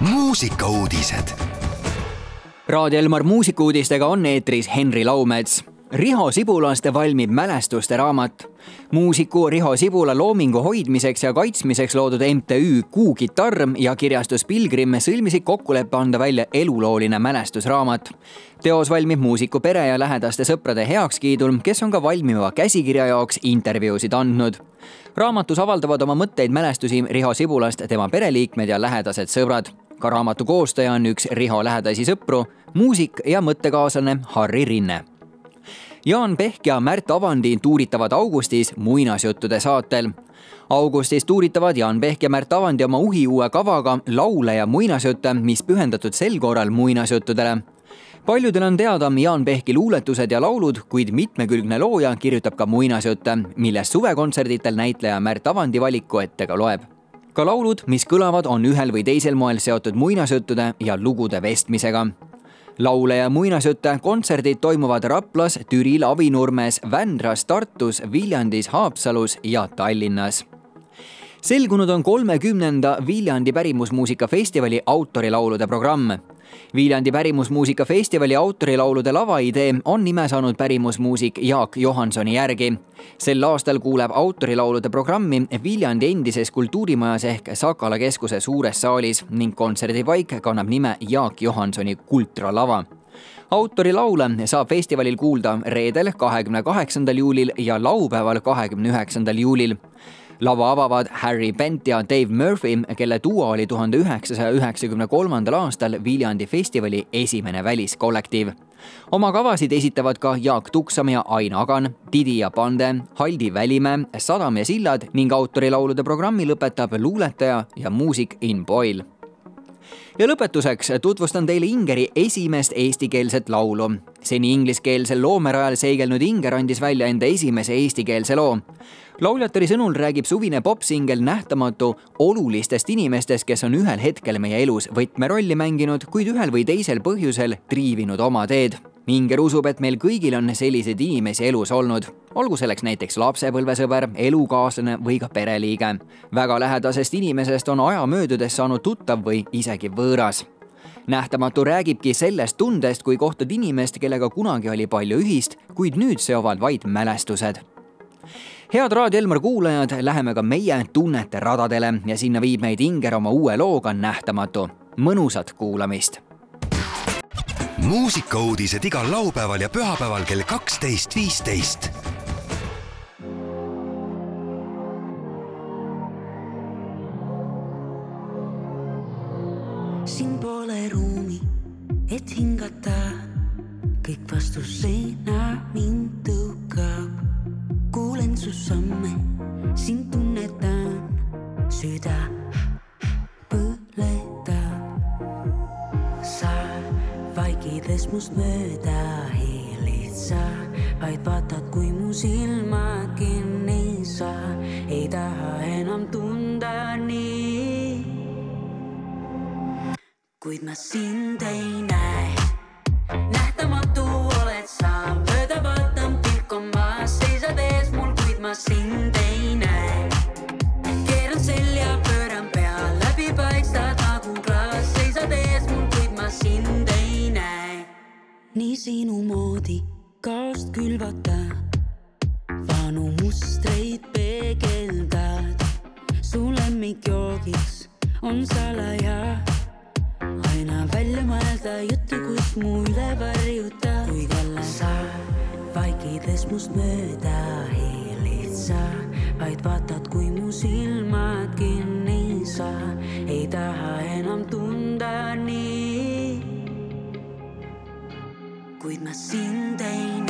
muusikauudised. Raadio Elmar muusikauudistega on eetris Henri Laumets. Riho Sibulast valmib mälestuste raamat. muusiku Riho Sibula loomingu hoidmiseks ja kaitsmiseks loodud MTÜ Kuu kitarr ja kirjastus Pilgrim sõlmisid kokkuleppe anda välja elulooline mälestusraamat. teos valmib muusiku pere ja lähedaste sõprade heakskiidul, kes on ka valmiva käsikirja jaoks intervjuusid andnud raamatus avaldavad oma mõtteid, mälestusi Riho Sibulast tema pereliikmed ja lähedased sõbrad. Ka raamatu koostaja on üks Riho lähedasi sõpru, muusik ja mõttekaaslane Harri Rinne. Jaan Pehk ja Märt Avandi tuuritavad augustis muinasjuttude saatel. augustis tuuritavad Jaan Pehk ja Märt Avandi oma uhiuue kavaga laule ja muinasjutte, mis pühendatud sel korral muinasjuttudele paljudel on teada Jaan Pehki luuletused ja laulud, kuid mitmekülgne looja kirjutab ka muinasjutte, millest suvekontserditel näitleja Märt Avandi valiku ette ka loeb. Ka laulud, mis kõlavad, on ühel või teisel moel seotud muinasjuttude ja lugude vestmisega laule ja muinasjutte kontserdid toimuvad Raplas, Türil, Avinurmes, Vändras, Tartus, Viljandis, Haapsalus ja Tallinnas selgunud on kolmekümnenda Viljandi pärimusmuusika festivali autorilaulude programm. Viljandi pärimusmuusika festivali autorilaulude lavaidee on nime saanud pärimusmuusik Jaak Johansoni järgi. sel aastal kuuleb autorilaulude programmi Viljandi endises kultuurimajas ehk Sakala keskuse suures saalis ning kontserdipaik kannab nime Jaak Johansoni kultralava autorilaule saab festivalil kuulda reedel, kahekümne kaheksandal juulil ja laupäeval, kahekümne üheksandal juulil lava avavad Harry Bent ja Dave Murphy, kelle duo oli tuhande üheksasaja üheksakümne kolmandal aastal Viljandi festivali esimene väliskollektiiv. oma kavasid esitavad ka Jaak Tuksam ja Ain Agan, Didi ja Pande, Haldi Välimäe, Sadam ja sillad ning autorilaulude programmi lõpetab luuletaja ja muusik In Boyle ja lõpetuseks tutvustan teile Ingeri esimest eestikeelset laulu. seni ingliskeelsel loomerajal seigelnud Inger andis välja enda esimese eestikeelse loo lauljatari sõnul räägib suvine popsingel Nähtamatu olulistest inimestest, kes on ühel hetkel meie elus võtmerolli mänginud, kuid ühel või teisel põhjusel triivinud oma teed. Minger usub, et meil kõigil on selliseid inimesi elus olnud, olgu selleks näiteks lapsepõlvesõber, elukaaslane või ka pereliige. väga lähedasest inimesest on aja möödudes saanud tuttav või isegi võõras nähtamatu räägibki sellest tundest, kui kohtad inimest, kellega kunagi oli palju ühist, kuid nüüd seovad vaid mälestused head Raadio Elmar kuulajad, läheme ka meie tunnete radadele ja sinna viib meid Inger oma uue looga Nähtamatu. mõnusat kuulamist. muusikauudised igal laupäeval ja pühapäeval kell kaksteist, viisteist siin pole ruumi, et hingata, kõik vastu seina mind su samme, sind tunnetan, süda põletab. sa vaikides must mööda hiilid sa, vaid vaatad, kui mu silmad kinni sa ei taha enam tunda nii. kuid ma sind ei ma sind ei näe. keeran selja, pööran pea, läbi paistad nagu klaas, seisad ees mul, kuid ma sind ei näe. nii sinu moodi kaost külvata, vanu mustreid peegeldad, su lemmikjoogiks on salaja aina välja mõelda juttu, kus mu üle varjuta, kuid jälle sa vaikides must mööda hiilid lihtsa, vaid vaatad, kui mu silmad kinni sa ei taha enam tunda nii. kuid ma sind ei näe.